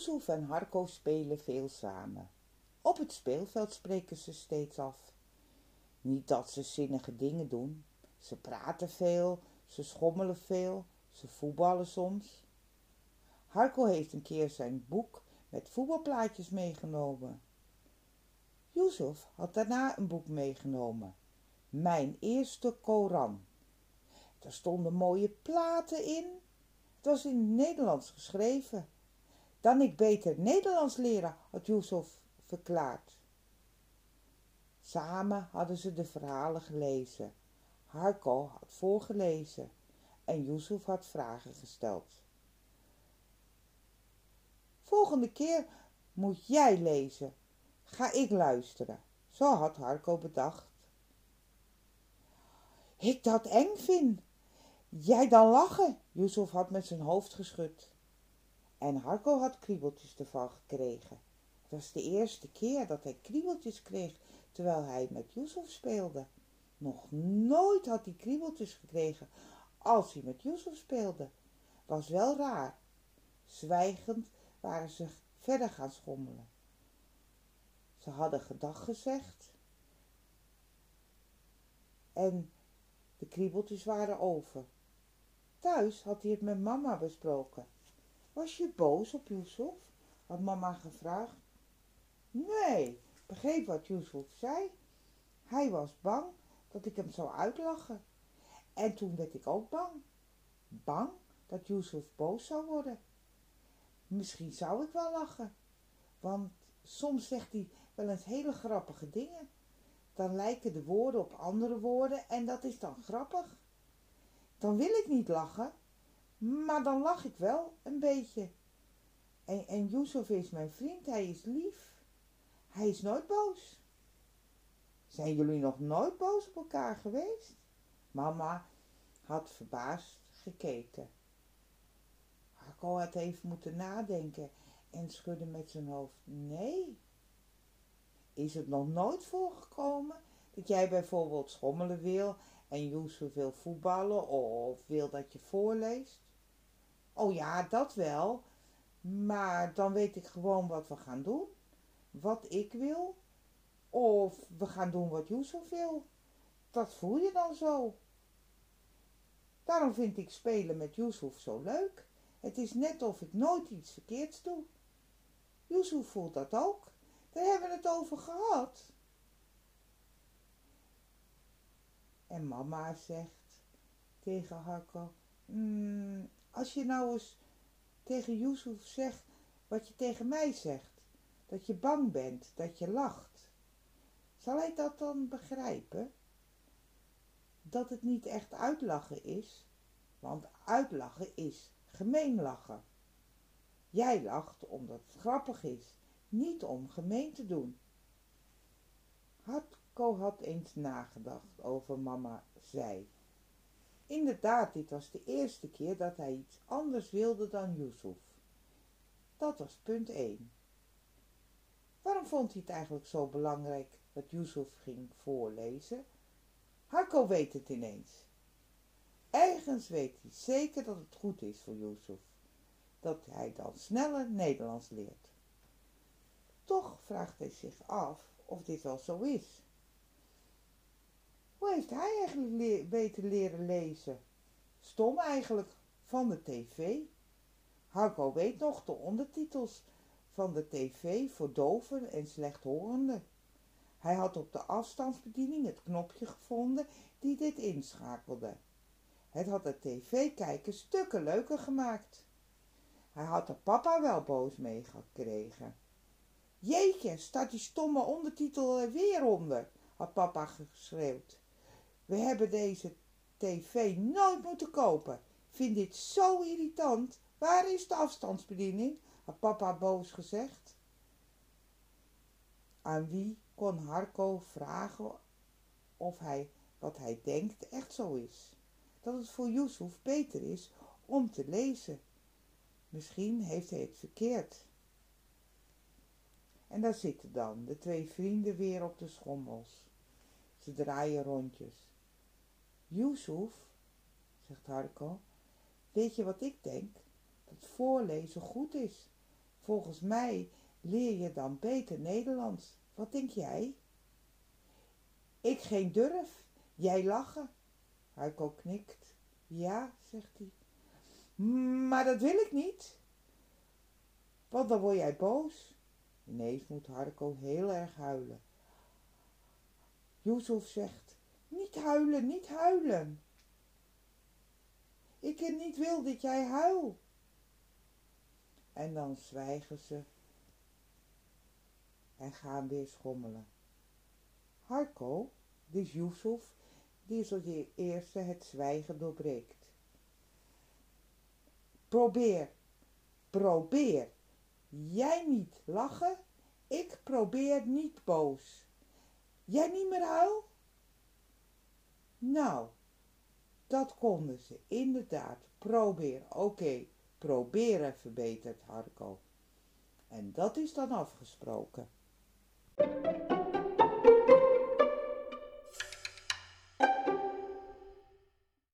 Yusuf en Harko spelen veel samen. Op het speelveld spreken ze steeds af. Niet dat ze zinnige dingen doen. Ze praten veel, ze schommelen veel, ze voetballen soms. Harko heeft een keer zijn boek met voetbalplaatjes meegenomen. Yusuf had daarna een boek meegenomen. Mijn eerste Koran. Er stonden mooie platen in. Het was in het Nederlands geschreven. Dan ik beter Nederlands leren, had Yusuf verklaard. Samen hadden ze de verhalen gelezen. Harko had voorgelezen en Yusuf had vragen gesteld. Volgende keer moet jij lezen. Ga ik luisteren. Zo had Harko bedacht. Ik dat eng vind. Jij dan lachen. Yusuf had met zijn hoofd geschud. En Harko had kriebeltjes ervan gekregen. Het was de eerste keer dat hij kriebeltjes kreeg terwijl hij met Yusuf speelde. Nog nooit had hij kriebeltjes gekregen als hij met Yusuf speelde. Was wel raar. Zwijgend waren ze verder gaan schommelen. Ze hadden gedag gezegd en de kriebeltjes waren over. Thuis had hij het met mama besproken. Was je boos op Yusuf? had mama gevraagd. Nee, begreep wat Yusuf zei. Hij was bang dat ik hem zou uitlachen. En toen werd ik ook bang. Bang dat Yusuf boos zou worden. Misschien zou ik wel lachen, want soms zegt hij wel eens hele grappige dingen. Dan lijken de woorden op andere woorden en dat is dan grappig. Dan wil ik niet lachen, maar dan lach ik wel een beetje. En, en is mijn vriend, hij is lief. Hij is nooit boos. Zijn jullie nog nooit boos op elkaar geweest? Mama had verbaasd gekeken. Harko had even moeten nadenken en schudde met zijn hoofd. Nee. Is het nog nooit voorgekomen dat jij bijvoorbeeld schommelen wil en Yusuf wil voetballen of wil dat je voorleest? Oh ja, dat wel. Maar dan weet ik gewoon wat we gaan doen. Wat ik wil. Of we gaan doen wat Yusuf wil. Dat voel je dan zo. Daarom vind ik spelen met Yusuf zo leuk. Het is net of ik nooit iets verkeerds doe. Yusuf voelt dat ook. Daar hebben we het over gehad. En mama zegt tegen Harko, mm, als je nou eens tegen Yusuf zegt wat je tegen mij zegt, dat je bang bent, dat je lacht, zal hij dat dan begrijpen? Dat het niet echt uitlachen is, want uitlachen is gemeen lachen. Jij lacht omdat het grappig is, niet om gemeen te doen. Hartko had eens nagedacht over mama zei. Inderdaad, dit was de eerste keer dat hij iets anders wilde dan Yusuf. Dat was punt 1. Waarom vond hij het eigenlijk zo belangrijk dat Yusuf ging voorlezen? Harko weet het ineens. Ergens weet hij zeker dat het goed is voor Yusuf, dat hij dan sneller Nederlands leert. Toch vraagt hij zich af of dit wel zo is. Hoe heeft hij eigenlijk beter leren lezen? Stom eigenlijk, van de tv. Harko weet nog de ondertitels van de tv voor doven en slechthorenden. Hij had op de afstandsbediening het knopje gevonden die dit inschakelde. Het had de tv-kijker stukken leuker gemaakt. Hij had er papa wel boos mee gekregen. Jeetje, staat die stomme ondertitel er weer onder, had papa geschreeuwd. We hebben deze tv nooit moeten kopen. Vind dit zo irritant. Waar is de afstandsbediening? had papa boos gezegd. Aan wie kon Harko vragen of hij wat hij denkt echt zo is? Dat het voor Yusuf beter is om te lezen. Misschien heeft hij het verkeerd. En daar zitten dan de twee vrienden weer op de schommels. Ze draaien rondjes. Yusuf, zegt Harko, weet je wat ik denk? Dat voorlezen goed is Volgens mij leer je dan beter Nederlands. Wat denk jij? Ik geen durf. Jij lachen. Harco knikt. Ja, zegt hij. Maar dat wil ik niet. Want dan word jij boos. Ineens moet Harco heel erg huilen. Yusuf zegt, niet huilen, niet huilen. Ik niet wil dat jij huilt. En dan zwijgen ze en gaan weer schommelen. Harko, is Yusuf, die als eerste het zwijgen doorbreekt. Probeer, probeer. Jij niet lachen, ik probeer niet boos. Jij niet meer huil? Nou, dat konden ze inderdaad proberen. Oké, proberen verbetert Harko. En dat is dan afgesproken.